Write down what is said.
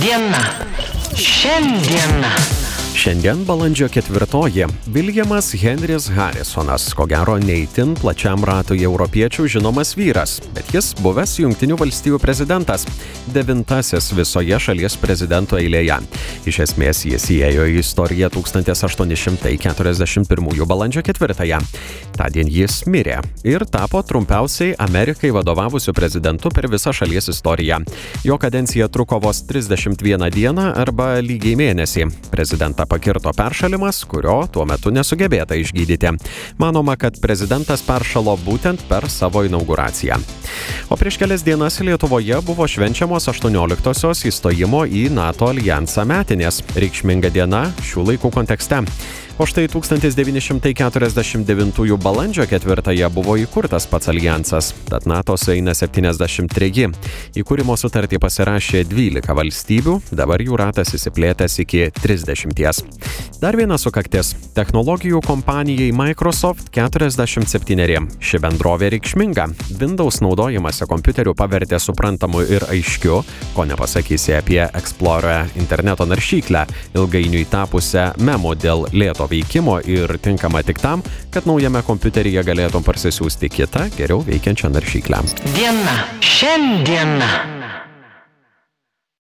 Diena. Šiandiena. Šiandien balandžio ketvirtoji Viljamas Henris Harrisonas, ko gero neįtin plačiam ratui europiečių žinomas vyras, bet jis buvęs Junktinių valstybių prezidentas, devintasis visoje šalies prezidentų eilėje. Iš esmės jis įėjo į istoriją 1841 balandžio ketvirtąją. Tadien jis mirė ir tapo trumpiausiai Amerikai vadovavusiu prezidentu per visą šalies istoriją. Jo kadencija truko vos 31 dieną arba lygiai mėnesį. Prezidentą pakirto peršalimas, kurio tuo metu nesugebėta išgydyti. Manoma, kad prezidentas peršalo būtent per savo inauguraciją. O prieš kelias dienas Lietuvoje buvo švenčiamos 18-osios įstojimo į NATO alijansą metinės. Reikšminga diena šių laikų kontekste. O štai 1949 balandžio 4 buvo įkurtas pats alijansas, tad NATO sueina 73. Įkūrimo sutartį pasirašė 12 valstybių, dabar jų ratas įsiplėtęs iki 30. Dar viena sukaktis - technologijų kompanijai Microsoft 47. Ši bendrovė reikšminga. Windows naudojimąsi kompiuteriu pavertė suprantamu ir aiškiu, ko nepasakysi apie Explorer interneto naršyklę, ilgainiui tapusią memo dėl lėto veikimo ir tinkama tik tam, kad naujame kompiuteryje galėtum parsisiųsti kitą, geriau veikiančią naršyklę. Diena. Šiandiena.